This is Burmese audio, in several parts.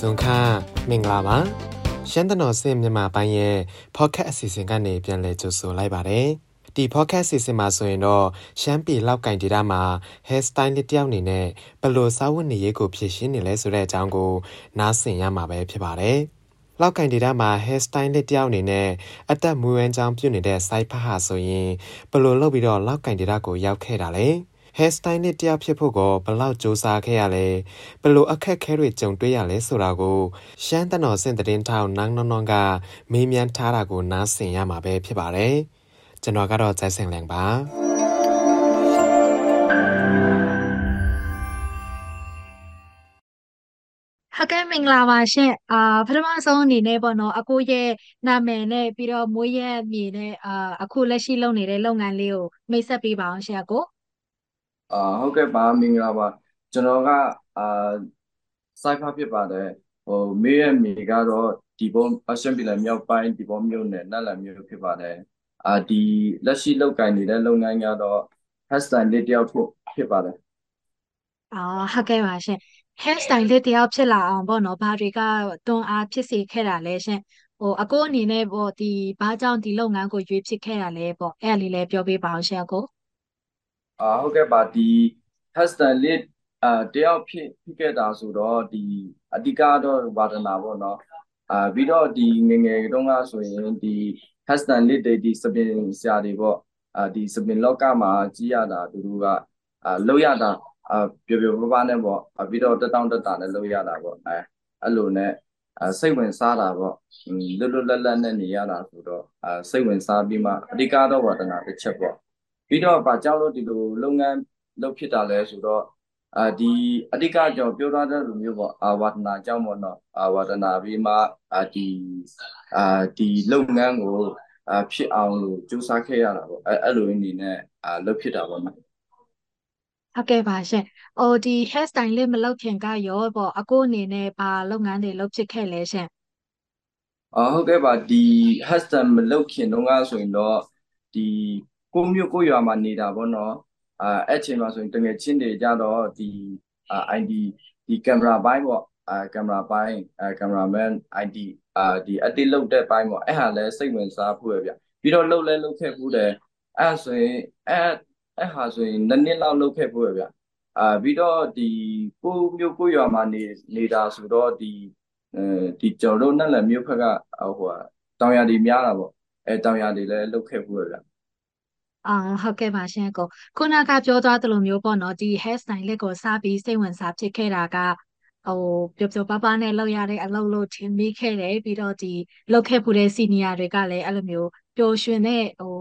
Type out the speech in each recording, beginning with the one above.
စုံခမင်္ဂလာပါရှမ်းတနော်စင်မြန်မာပိုင်းရဲ့ podcast အစီအစဉ်ကနေပြန်လည်ကြိုဆိုလိုက်ပါတယ်ဒီ podcast အစီအစဉ်မှာဆိုရင်တော့ရှမ်းပြည်လောက်ကင်ဒေတာမှာ hair style တယောက်အနေနဲ့ဘယ်လိုစာဝတ်နေရေးကိုဖြည့်ရှင်းနေလဲဆိုတဲ့အကြောင်းကိုနားဆင်ရမှာပဲဖြစ်ပါတယ်လောက်ကင်ဒေတာမှာ hair style တယောက်အနေနဲ့အသက်မွေးဝမ်းကြောင်းပြုနေတဲ့ site ဖတ်ဟာဆိုရင်ဘယ်လိုလုပ်ပြီးတော့လောက်ကင်ဒေတာကိုရောက်ခဲ့တာလဲ hair stylist တယောက်ဖြစ်ဖို့ကဘလောက်စူးစမ်းခဲ့ရလဲဘလို့အခက်ခဲတွေကြုံတွေ့ရလဲဆိုတာကိုရှမ်းတနော်စင်သတင်းထောက်နန်းနွန်နွန်ကမေးမြန်းထားတာကိုနားဆင်ရမှာပဲဖြစ်ပါတယ်ကျွန်တော်ကတော့ဇိုင်းစင်လန်ပါဟုတ်ကဲ့မင်္ဂလာပါရှင်အာပထမဆုံးအနေနဲ့ပေါ့နော်အကိုရဲ့နာမည်နဲ့ပြီးတော့မွေးရက်မြေနဲ့အာအခုလက်ရှိလုပ်နေတဲ့လုပ်ငန်းလေးကိုမိတ်ဆက်ပေးပါအောင်ရှင်အကို အာဟုတ်ကဲ့ပါမင်္ဂလာပါကျွန်တော်ကအာစိုက်ဖဖြစ်ပါတယ်ဟိုမေးရမြေကတော့ဒီဘုံအရှမ်းပြည်နယ်မြောက်ပိုင်းဒီဘုံမြို့နယ်နတ်လန်မြို့ဖြစ်ပါတယ်အာဒီလက်ရှိလုပ်ကိုင်နေတဲ့လုပ်ငန်းကတော့ hashtag လေးတယောက်ဖို့ဖြစ်ပါတယ်အော်ဟုတ်ကဲ့ပါရှင် hairstyle လေးတယောက်ဖြစ်လာအောင်ပေါ့နော်ဘာတွေကတွန်းအားဖြစ်စေခဲ့တာလဲရှင်ဟိုအကိုအနေနဲ့ပေါ့ဒီဘာကြောင့်ဒီလုပ်ငန်းကိုရွေးဖြစ်ခဲ့တာလဲပေါ့အဲ့အလေးလေးပြောပေးပါအောင်ရှင်အကို အာဟုတ်ကဲ့ပါဒီ hashtag လေးအာတယောက်ဖြစ်ဖြစ်ခဲ့တာဆိုတော့ဒီအဓိကတော့ဝါဒနာပေါ့နော်အာပြီးတော့ဒီငငယ်တုန်းကဆိုရင်ဒီ hashtag လေးတွေဒီစပင်ဆရာတွေပေါ့အာဒီစပင်လောကမှာကြီးရတာသူတို့ကအာလောက်ရတာအာပျော်ပျော်ပါးပါးနဲ့ပေါ့ပြီးတော့တက်တောင့်တက်တာနဲ့လောက်ရတာပေါ့အဲအဲ့လိုနဲ့စိတ်ဝင်စားတာပေါ့လွတ်လွတ်လပ်လပ်နဲ့နေရတာဆိုတော့အဲစိတ်ဝင်စားပြီးမှအဓိကတော့ဝါဒနာတစ်ချက်ပေါ့ ပြီးတော့ဗာကြောက်လို့ဒီလိုလုပ်ငန်းလုပ်ဖြစ်တာလဲဆိုတော့အာဒီအဓိကကြောင့်ပြောထားတဲ့လူမျိုးပေါ့အာဝါဒနာကြောင့်ပေါ့နော်အာဝါဒနာပြီးမှအာဒီအာဒီလုပ်ငန်းကိုအာဖြစ်အောင်လို့ကြိုးစားခဲ့ရတာပေါ့အဲအဲ့လိုအနေနဲ့အာလုပ်ဖြစ်တာပေါ့နော်ဟုတ်ကဲ့ပါရှင်။ဟိုဒီ hair style လေးမလုပ်ခင်ကရောပေါ့အကိုအနေနဲ့ဘာလုပ်ငန်းတွေလုပ်ဖြစ်ခဲ့လဲရှင်။အော်ဟုတ်ကဲ့ပါဒီ hair style မလုပ်ခင်တုန်းကဆိုရင်တော့ဒီ ကိုမျိုးကိုရွာမှာနေတာပေါ့နော်အာအဲ့ချိန်မှာဆိုရင်တကယ်ချင်းတွေကြတော့ဒီအာ ID ဒီကင်မရာပိုင်းပေါ့အာကင်မရာပိုင်းအာကင်မရာမန် ID အာဒီအတိလုတ်တဲ့ပိုင်းပေါ့အဲ့ဟာလဲစိတ်ဝင်စားဖို့ပဲဗျပြီးတော့လှုပ်လဲလှုပ်ခဲ့ဘူးတယ်အဲ့ဆိုရင်အဲ့အဲ့ဟာဆိုရင်နှစ်နှစ်လောက်လှုပ်ခဲ့ဖို့ပဲဗျအာပြီးတော့ဒီကိုမျိုးကိုရွာမှာနေနေတာဆိုတော့ဒီအဲဒီကျွန်တော်တို့နဲ့လည်းမြို့ဖက်ကဟိုတောင်ရည်များတာပေါ့အဲတောင်ရည်လည်းလှုပ်ခဲ့ဖို့ပဲဗျ အာဟုတ်ကဲ့ပါရှင်ကိုခုနကပြောသွားသလိုမျိုးပေါ့နော်ဒီ hair style လေးကိုစပြီးစိတ်ဝင်စားဖြစ်ခဲ့တာကဟိုပျော်ပျော်ပါးပါးနဲ့လုပ်ရတဲ့အလုပ်လို့ထင်မိခဲ့တယ်ပြီးတော့ဒီလုပ်ခဲ့ဖူးတဲ့ senior တွေကလည်းအဲ့လိုမျိုးပျော်ရွှင်တဲ့ဟို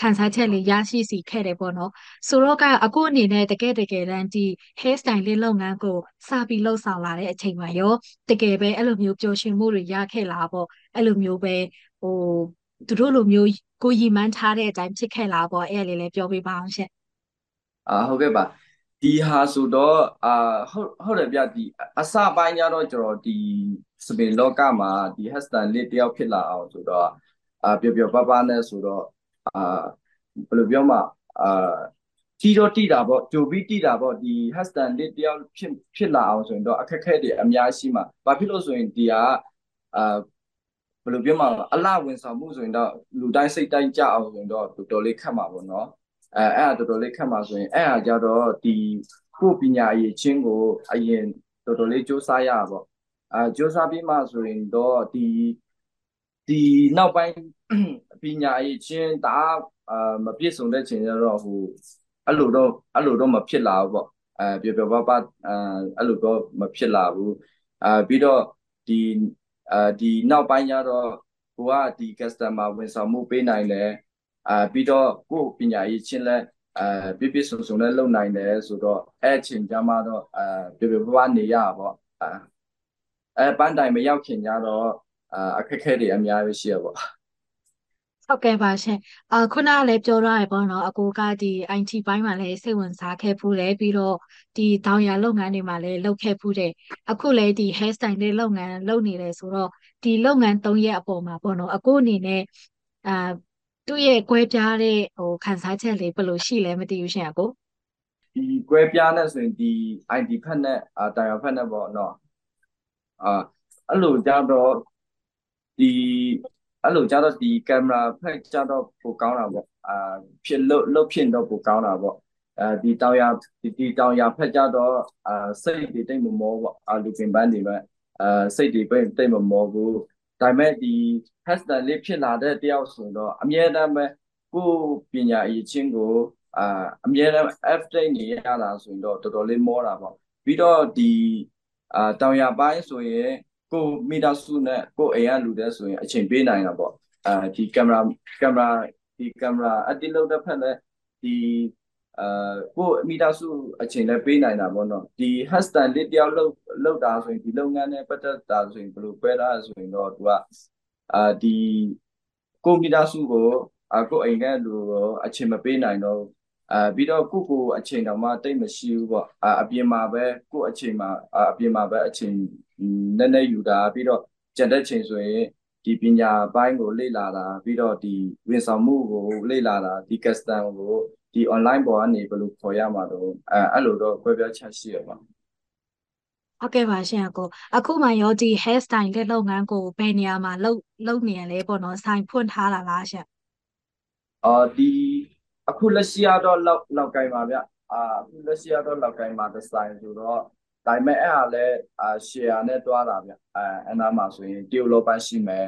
ခံစားချက်လေးရရှိစီခဲ့တယ်ပေါ့နော်ဆိုတော့ကအခုအနေနဲ့တကယ်တကယ်တမ်းဒီ hair style လေးလုပ်ငန်းကိုစပြီးလှုပ်ဆောင်လာတဲ့အချိန်မှာရောတကယ်ပဲအဲ့လိုမျိုးပျော်ရွှင်မှုတွေရခဲ့လားပေါ့အဲ့လိုမျိုးပဲဟို သူတို့လိုမျိုးကိုရည်မှန်းထားတဲ့အတိုင်းဖြစ်ခဲ့လားပေါ့အဲ့လေးလည်းပြောပြပါအောင်ရှင့်အာဟုတ်ကဲ့ပါဒီဟာဆိုတော့အာဟုတ်ဟုတ်တယ်ဗျဒီအစပိုင်းကျတော့ကျွန်တော်ဒီစပင်လောကမှာဒီ hashtag လေးတယောက်ဖြစ်လာအောင်ဆိုတော့အာပျော်ပျော်ပါးပါးနဲ့ဆိုတော့အာဘယ်လိုပြောမှအာတီတော့တီတာပေါ့ဂျိုဘီတီတာပေါ့ဒီ hashtag လေးတယောက်ဖြစ်ဖြစ်လာအောင်ဆိုရင်တော့အခက်ခဲတွေအများရှိမှာဘာဖြစ်လို့ဆိုရင်ဒီဟာအာ ဘယ်လိုပြောမှာအလှဝန်ဆောင်မှုဆိုရင်တော့လူတိုင်းစိတ်တိုင်းကြအောင်ဆိုရင်တော့တော်တော်လေးခက်မှာပေါ့နော်အဲအဲ့ဒါတော်တော်လေးခက်မှာဆိုရင်အဲ့ဟာကြတော့ဒီကိုပညာရေးချင်းကိုအရင်တော်တော်လေးစူးစမ်းရပါပေါ့အဲစူးစမ်းပြီးမှဆိုရင်တော့ဒီဒီနောက်ပိုင်းပညာရေးချင်းဒါအာမပြည့်စုံတဲ့ချိန်ကျတော့ဟိုအဲ့လိုတော့အဲ့လိုတော့မဖြစ်လာဘူးပေါ့အဲပြပြပပအဲအဲ့လိုတော့မဖြစ်လာဘူးအာပြီးတော့ဒီ အာဒီနောက်ပိုင်းကျတော့ကိုကဒီ customer ဝန်ဆောင်မှုပေးနိုင်တယ်အာပြီးတော့ကိုပညာရေးချင်းလဲအာပြပြစုံစုံနဲ့လုပ်နိုင်တယ်ဆိုတော့အဲ့အချိန်ကျမှတော့အာပြပြပပနေရပါပေါ့အာအဲပန်းတိုင်မရောက်ခင်ကျတော့အာအခက်ခဲတွေအများကြီးရှိရပေါ့ ဟုတ်ကဲ့ပါရှင်အခုနကလည်းပြောရရပေါ့နော်အကိုကဒီ IT ဘိုင်းမှာလည်းစိတ်ဝင်စားခဲ့ဖူးတယ်ပြီးတော့ဒီတောင်ယာလုပ်ငန်းတွေမှာလည်းလုပ်ခဲ့ဖူးတယ်အခုလည်းဒီ hair style တွေလုပ်ငန်းလုပ်နေတယ်ဆိုတော့ဒီလုပ်ငန်း၃ရက်အပေါ်မှာပေါ့နော်အကိုအနေနဲ့အာသူ့ရဲ့ကွဲပြားတဲ့ဟိုခံစားချက်လေးဘယ်လိုရှိလဲမသိဘူးရှင်အကိုဒီကွဲပြားတဲ့ဆိုရင်ဒီ ID ဖက်နဲ့အာတာယာဖက်နဲ့ပေါ့နော်အာအဲ့လိုကြတော့ဒီ အဲ့လိုကြတော့ဒီကင်မရာဖက်ကြတော့ပိုကောင်းတာပေါ့အာဖြစ်လို့လို့ဖြစ်တော့ပိုကောင်းတာပေါ့အဲဒီတောင်ရဒီဒီတောင်ရဖက်ကြတော့အာစိတ်တွေတိတ်မမောပေါ့အာလူပင်ပန်းတွေပဲအာစိတ်တွေပဲတိတ်မမောဘူးဒါပေမဲ့ဒီ hashtag လေးဖြစ်လာတဲ့တယောက်ဆိုတော့အမြဲတမ်းပဲကိုယ်ပညာအရေးချင်းကိုအာအမြဲတမ်း update နေရတာဆိုရင်တော့တော်တော်လေးမောတာပေါ့ပြီးတော့ဒီအာတောင်ရပိုင်းဆိုရင် ကိုမီတာစုနဲ့ကိုအိမ်ကလူတဲ့ဆိုရင်အချိန်ပေးနိုင်တာပေါ့အာဒီကင်မရာကင်မရာဒီကင်မရာအတိလုပ်တဲ့ဖက်လည်းဒီအာကိုမီတာစုအချိန်လည်းပေးနိုင်တာပေါ့နော်ဒီ hashtag လေးတယောက်လောက်လောက်တာဆိုရင်ဒီလုပ်ငန်းနဲ့ပတ်သက်တာဆိုရင်ဘယ်လိုပဲတာဆိုရင်တော့သူကအာဒီကိုမီတာစုကိုအာကိုအိမ်ကလူကိုအချိန်မပေးနိုင်တော့ အာပြီးတော့ကိုကိုအချိန်တော့မှတိတ်မရှိဘူးပေါ့အာအပြင်မှာပဲကိုအချိန်မှာအာအပြင်မှာပဲအချိန်နည်းနည်းယူတာပြီးတော့ကြံတဲ့ချိန်ဆိုရင်ဒီပညာပိုင်းကိုလေ့လာတာပြီးတော့ဒီဝန်ဆောင်မှုကိုလေ့လာတာဒီ custom ကိုဒီ online ပေါ်ကနေဘယ်လိုခေါ်ရမှာတော့အဲအဲ့လိုတော့ခွဲပြားချက်ရှိရပါဟုတ်ကဲ့ပါရှင်အကိုအခုမှရောဒီ hair style တဲ့လုပ်ငန်းကိုဘယ်နေရာမှာလုပ်လုပ်နေရလဲပေါ့နော်ဆိုင်ဖွင့်ထားတာလားရှင်အော်ဒီ အခုလက်ရှိကတော့လောက်လောက်ကိုင်းပါဗျအာအခုလက်ရှိကတော့လောက်ကိုင်းပါဒီဇိုင်းဆိုတော့ဒါပေမဲ့အဲ့ဟာလည်းအာ share နဲ့တွားတာဗျအဲအနားမှာဆိုရင်တရုတ်လောပန်းရှိမယ်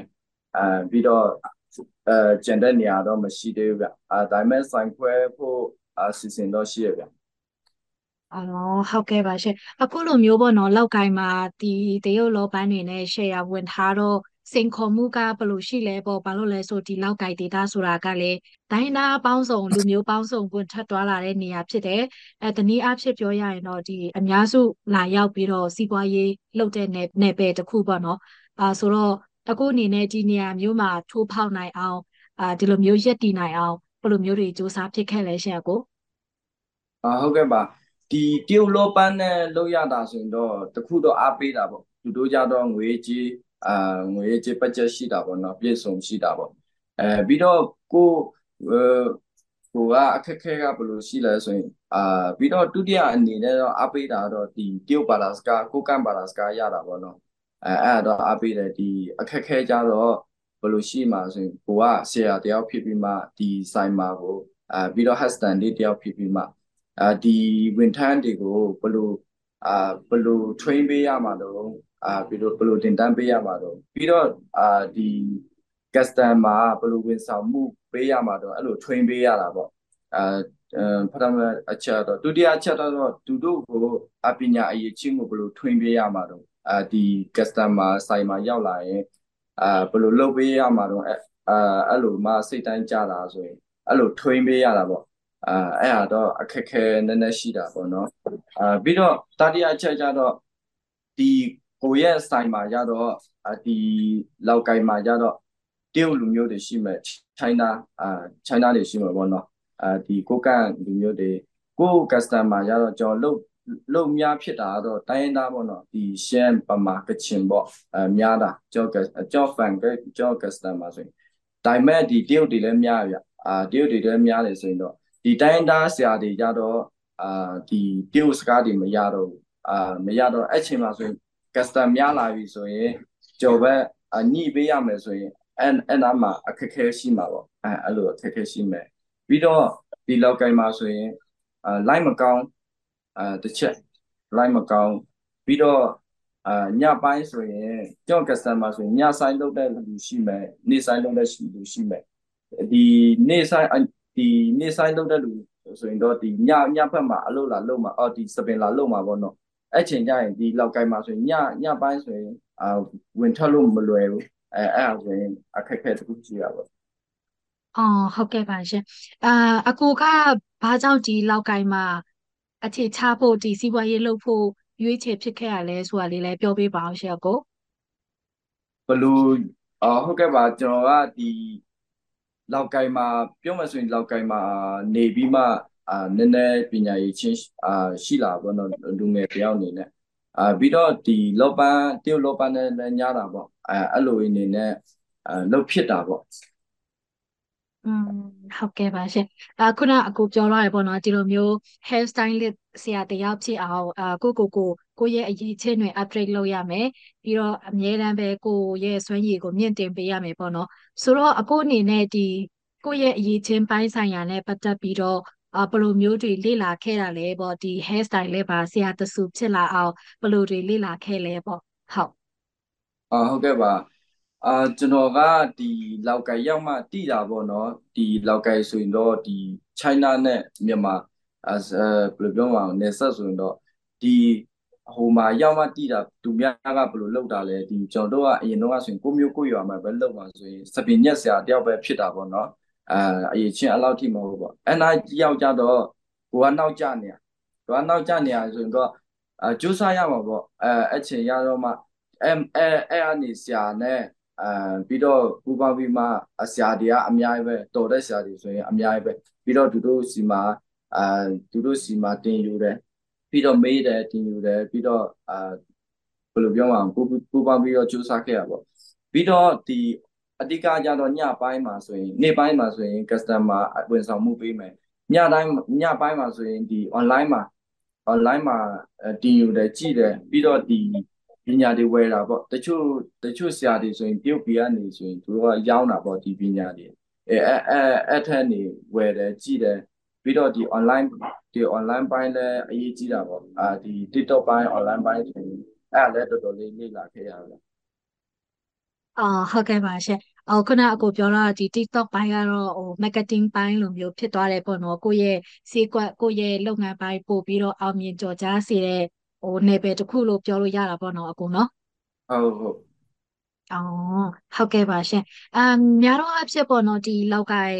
အဲပြီးတော့အဲကျန်တဲ့နေရာတော့မရှိသေးဘူးဗျအဲဒါပေမဲ့ဆိုင်ခွဲဖို့အစီအစဉ်တော့ရှိရဗျအော်ဟုတ်ကဲ့ပါရှင်အခုလိုမျိုးပေါ့နော်လောက်ကိုင်းမှာဒီတရုတ်လောပန်းတွေနဲ့ share ဝင်ထားတော့ စိန်ခေါ်မှုကဘယ်လိုရှိလဲပေါ့ဘာလို့လဲဆိုဒီလောက်ကိုက်ဒေတာဆိုတာကလည်းဒိုင်းနာပေါင်းစုံလူမျိုးပေါင်းစုံပွင့်ထက်သွားလာတဲ့နေရာဖြစ်တယ်အဲတနည်းအားဖြင့်ပြောရရင်တော့ဒီအများစုလာရောက်ပြီးတော့စီးပွားရေးလုပ်တဲ့နယ်နယ်ပယ်တစ်ခုပေါ့နော်အာဆိုတော့အခုအနေနဲ့ဒီနေရာမျိုးမှာထိုးဖောက်နိုင်အောင်အာဒီလိုမျိုးရက်တည်နိုင်အောင်ဘယ်လိုမျိုးတွေစူးစမ်းဖြစ်ခဲ့လဲရှင်ကိုအာဟုတ်ကဲ့ပါဒီတရုတ်လောပန်းနဲ့လောက်ရတာဆိုရင်တော့တခုတော့အားပေးတာပေါ့သူတို့ကြတော့ငွေကြီး အာငွေကြေးဘတ်ဂျက်ရှိတာပေါ့နော်ပြည့်စုံရှိတာပေါ့အဲပြီးတော့ကိုကိုကအခက်ခဲကဘယ်လိုရှိလဲဆိုရင်အာပြီးတော့ဒုတိယအနေနဲ့တော့အားပေးတာတော့ဒီတရုတ်ဘာသာစကားကိုကန်ဘာသာစကားရတာပေါ့နော်အဲအဲ့ဒါတော့အားပေးတယ်ဒီအခက်ခဲကြတော့ဘယ်လိုရှိမှာဆိုရင်ကိုကဆရာတယောက်ဖြစ်ပြီးမှဒီဆိုင်မှာကိုအာပြီးတော့ hashtag လေးတယောက်ဖြစ်ပြီးမှအာဒီဝန်ထမ်းတွေကိုဘယ်လိုအာဘယ်လို train ပေးရမှာတော့ အာပြီးတော့ဘယ်လိုတင်တန်းပေးရမှာတော့ပြီးတော့အာဒီ customer ဘယ်လိုဝန်ဆောင်မှုပေးရမှာတော့အဲ့လို train ပေးရတာပေါ့အာပထမအချက်တော့ဒုတိယအချက်တော့သူတို့ကိုအပညာအရေးချင်းကိုဘယ်လို train ပေးရမှာတော့အာဒီ customer ဆိုင်မှာရောက်လာရင်အာဘယ်လိုလုပ်ပေးရမှာတော့အာအဲ့လိုမှစိတ်တိုင်းကြတာဆိုရင်အဲ့လို train ပေးရတာပေါ့အာအဲ့ဟာတော့အခက်ခဲနည်းနည်းရှိတာပေါ့နော်အာပြီးတော့တတိယအချက်ကျတော့ဒီ ကိုရဲ့ဆိုင်မှာကြတော့ဒီလောက်ကိုင်မှာကြတော့တရုတ်လူမျိုးတွေရှိမယ် China အာ China တွေရှိမှာပေါ့နော်အာဒီကိုကန်လူမျိုးတွေကို customer ကြတော့ကျွန်တော်လုတ်များဖြစ်တာတော့တိုင်းရင်းသားပေါ့နော်ဒီရှမ်းပမာကချင်ပေါ့အဲများတာကြော့ကြော့ဖန်ကကြော့ customer ဆိုရင်ဒါပေမဲ့ဒီတရုတ်တွေလည်းများရအာတရုတ်တွေလည်းများတယ်ဆိုရင်တော့ဒီတိုင်းသားဆရာတွေကြတော့အာဒီတရုတ်စကားတွေမရတော့ဘူးအာမရတော့အဲ့ချိန်မှာဆိုရင် custom များလာပြီဆိုရင်ကြော်ဘက်ညှိပေးရမယ်ဆိုရင်အဲ့အဲ့နားမှာအခက်ခဲရှိမှာပေါ့အဲအဲ့လိုအခက်ခဲရှိမယ်ပြီးတော့ဒီလောက်ကိုင်းမှာဆိုရင်အာ line မကောင်းအာတစ်ချက် line မကောင်းပြီးတော့အာညပိုင်းဆိုရင်ကြောင့် customer ဆိုရင်ညဆိုင်လုပ်တဲ့လူရှိမယ်နေ့ဆိုင်လုပ်တဲ့လူရှိမယ်ဒီနေ့ဆိုင်ဒီနေ့ဆိုင်လုပ်တဲ့လူဆိုရင်တော့ဒီညညဘက်မှာအလုပ်လာလုပ်မှာအော်ဒီစပင်လာလုပ်မှာပေါ့နော် အဲ့ချိန်ကျရင်ဒီလောက်ကိုင်းမှာဆိုရင်ညညပိုင်းဆိုရင်အာဝင်ထွက်လို့မလွယ်ဘူးအဲအဲ့ဒါဆိုရင်အခက်အခဲတစ်ခုရှိရပါအော်ဟုတ်ကဲ့ပါရှင်အာအကူကဘာကြောင့်ဒီလောက်ကိုင်းမှာအခြေချဖို့ဒီစီးပွားရေးလုပ်ဖို့ရွေးချယ်ဖြစ်ခဲ့ရလဲဆိုတာလေးလည်းပြောပေးပါအောင်ရှင်ကိုဘလို့အော်ဟုတ်ကဲ့ပါကျွန်တော်ကဒီလောက်ကိုင်းမှာပြောမှဆိုရင်လောက်ကိုင်းမှာနေပြီးမှ အာနည်းနည်းပညာရေးချင်းအာရှိလာပေါ့နော်လူငယ်တယောက်အနေနဲ့အာပြီးတော့ဒီလောပန်းတရုတ်လောပန်းနဲ့လည်းညတာပေါ့အဲအဲ့လိုအနေနဲ့အဲလှုပ်ဖြစ်တာပေါ့อืมဟုတ်ကဲ့ပါရှင်အခုနအကိုပြောရရပေါ့နော်ဒီလိုမျိုး hair stylist ဆရာတယောက်ဖြစ်အောင်အာကိုကိုကိုကိုယ့်ရဲ့အရေးချင်းတွေ upgrade လုပ်ရမယ်ပြီးတော့အမြဲတမ်းပဲကိုယ့်ရဲ့စွမ်းရည်ကိုမြင့်တင်ပေးရမယ်ပေါ့နော်ဆိုတော့အခုအနေနဲ့ဒီကိုယ့်ရဲ့အရေးချင်းပိုင်းဆိုင်ရာနဲ့ပတ်သက်ပြီးတော့ အဘယ်လိုမျိုးတွေလေ့လာခဲ့တာလဲပေါ့ဒီ hair style လေးပါဆရာတဆူဖြစ်လာအောင်ဘယ်လိုတွေလေ့လာခဲ့လဲပေါ့ဟုတ်အာဟုတ်ကဲ့ပါအာကျွန်တော်ကဒီလောက်ကိုင်ရောက်မှတိတာပေါ့နော်ဒီလောက်ကိုင်ဆိုရင်တော့ဒီ China နဲ့မြန်မာအဲဘယ်လိုပြောမလဲနေဆက်ဆိုရင်တော့ဒီဟိုမှာရောက်မှတိတာသူများကဘယ်လိုလုပ်တာလဲဒီကျွန်တော်တို့ကအရင်တော့ဆိုရင်ကိုမျိုးကိုရွာမှာပဲလုပ်မှာဆိုရင်စပင်ညက်ဆရာတယောက်ပဲဖြစ်တာပေါ့နော် အာအရင်ချင်းအဲ့လောက်ထိမဟုတ်ဘူးပေါ့အဲ့နာရောက်ကြတော့ကိုကနောက်ကျနေရကိုကနောက်ကျနေရဆိုရင်တော့အကျိုးစားရမှာပေါ့အဲအချိန်ရတော့မှအဲအဲအဲ့အနေဆရာနဲ့အဲပြီးတော့ပူပေါင်းပြီးမှဆရာတွေကအများကြီးပဲတော်တဲ့ဆရာတွေဆိုရင်အများကြီးပဲပြီးတော့သူတို့စီမှာအာသူတို့စီမှာတင်ယူတယ်ပြီးတော့မေးတယ်တင်ယူတယ်ပြီးတော့အာဘယ်လိုပြောမှာပူပူပေါင်းပြီးတော့ကြိုးစားခဲ့ရပေါ့ပြီးတော့ဒီ အဓိကကြတော့ညပိုင်းမှာဆိုရင်နေ့ပိုင်းမှာဆိုရင် customer ဝန်ဆောင်မှုပေးမယ်ညတိုင်းညပိုင်းမှာဆိုရင်ဒီ online မှာ online မှာတင်ယူတယ်ကြည့်တယ်ပြီးတော့ဒီပညာတွေဝယ်တာပေါ့တချို့တချို့ဆရာတွေဆိုရင်တရုတ်ပြည်ကနေဆိုရင်သူတို့ကရောင်းတာပေါ့ဒီပညာတွေအဲအဲအဲ့ထက်နေဝယ်တယ်ကြည့်တယ်ပြီးတော့ဒီ online ဒီ online ပိုင်းလည်းအရေးကြီးတာပေါ့အာဒီ TikTok ပိုင်း online ပိုင်းဆိုရင်အဲ့လည်းတော်တော်လေးလေ့လာခဲ့ရတယ် အာဟုတ်ကဲ့ပါရှင်။အော်ခုနအကိုပြောတော့ဒီ TikTok ပိုင်းကတော့ဟို marketing ပိုင်းလိုမျိုးဖြစ်သွားတယ်ပေါ့နော်။ကိုယ့်ရဲ့ဈေးကွက်ကိုယ့်ရဲ့လုပ်ငန်းပိုင်းပို့ပြီးတော့အောင်မြင်ကျော်ကြားစေတဲ့ဟိုနယ်ပယ်တစ်ခုလို့ပြောလို့ရတာပေါ့နော်အကိုနော်။ဟုတ်ဟုတ်။အော်ဟုတ်ကဲ့ပါရှင်။အမ်များတော့အဖြစ်ပေါ့နော်ဒီလောက်ကိုင်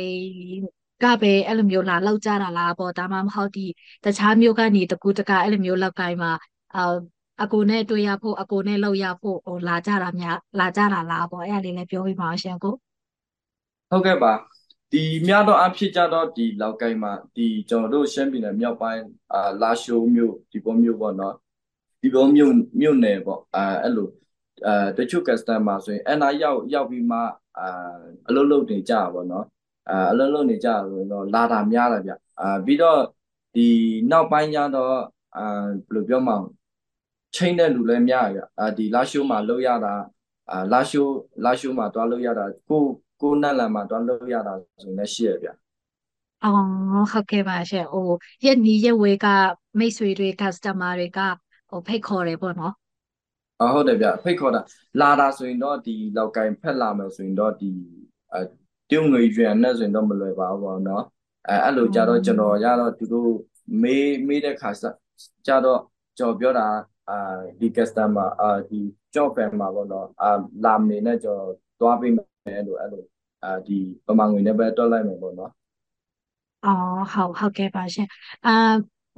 ကပဲအဲ့လိုမျိုးလာလောက်ကြတာလားပေါ့ဒါမှမဟုတ်ဒီတခြားမျိုးကနေတကူတကအဲ့လိုမျိုးလောက်ကိုင်မှာအာ အကိုနဲ့တွေ့ရဖို့အကိုနဲ့လောက်ရဖို့ဟိုလာကြတာများလာကြတာလားပေါ့အဲ့ဒါလေးလည်းပြောပြပါအောင်ရှင်ကိုဟုတ်ကဲ့ပါဒီမြတော့အဖြစ်ကြတော့ဒီလောက်ကိုင်းမှာဒီကျွန်တော်တို့ရှမ်းပြည်နယ်မြောက်ပိုင်းအာလာရှိုးမြို့ဒီပေါ်မြို့ပေါ့နော်ဒီပေါ်မြို့မြို့နယ်ပေါ့အာအဲ့လိုအာတချို့ customer ဆိုရင်အနာရောက်ရောက်ပြီးမှအာအလုပ်လုပ်နေကြပါပေါ့နော်အာအလုပ်လုပ်နေကြဆိုတော့လာတာများလာဗျအာပြီးတော့ဒီနောက်ပိုင်းကျတော့အာဘယ်လိုပြောမလဲ ချိန်တဲ့လူလည်းများရအာဒီလာရှိုးမှာလောက်ရတာအာလာရှိုးလာရှိုးမှာတွားလောက်ရတာကိုကိုနက်လန်မှာတွားလောက်ရတာဆိုရင်လည်းရှိရဗျအော်ဟုတ်ကဲ့ပါရှင့်ဟိုရက်နီရက်ဝဲကမိတ်ဆွေတွေ customer တွေကဟိုဖိတ်ခေါ်တယ်ပေါ့နော်အော်ဟုတ်တယ်ဗျဖိတ်ခေါ်တာလာတာဆိုရင်တော့ဒီလောက်ကင်ဖက်လာမယ်ဆိုရင်တော့ဒီအဲပြုံးငွေရွံနဲ့ဆိုရင်တော့မလွယ်ပါဘူးပေါ့နော်အဲအဲ့လိုကြတော့ကျွန်တော်ရတော့သူတို့မေးမေးတဲ့ခါကြတော့ကျွန်တော်ပြောတာ အာဒီ customer အာဒီ job fan မှာပေါ့နော်အာလာမနေနဲ့ကျွန်တော်သွားပေးမယ်လို့အဲ့လိုအာဒီပမာငွေနဲ့ပဲတွက်လိုက်မယ်ပေါ့နော်အော်ဟုတ်ဟုတ်ကဲ့ပါရှင်အာ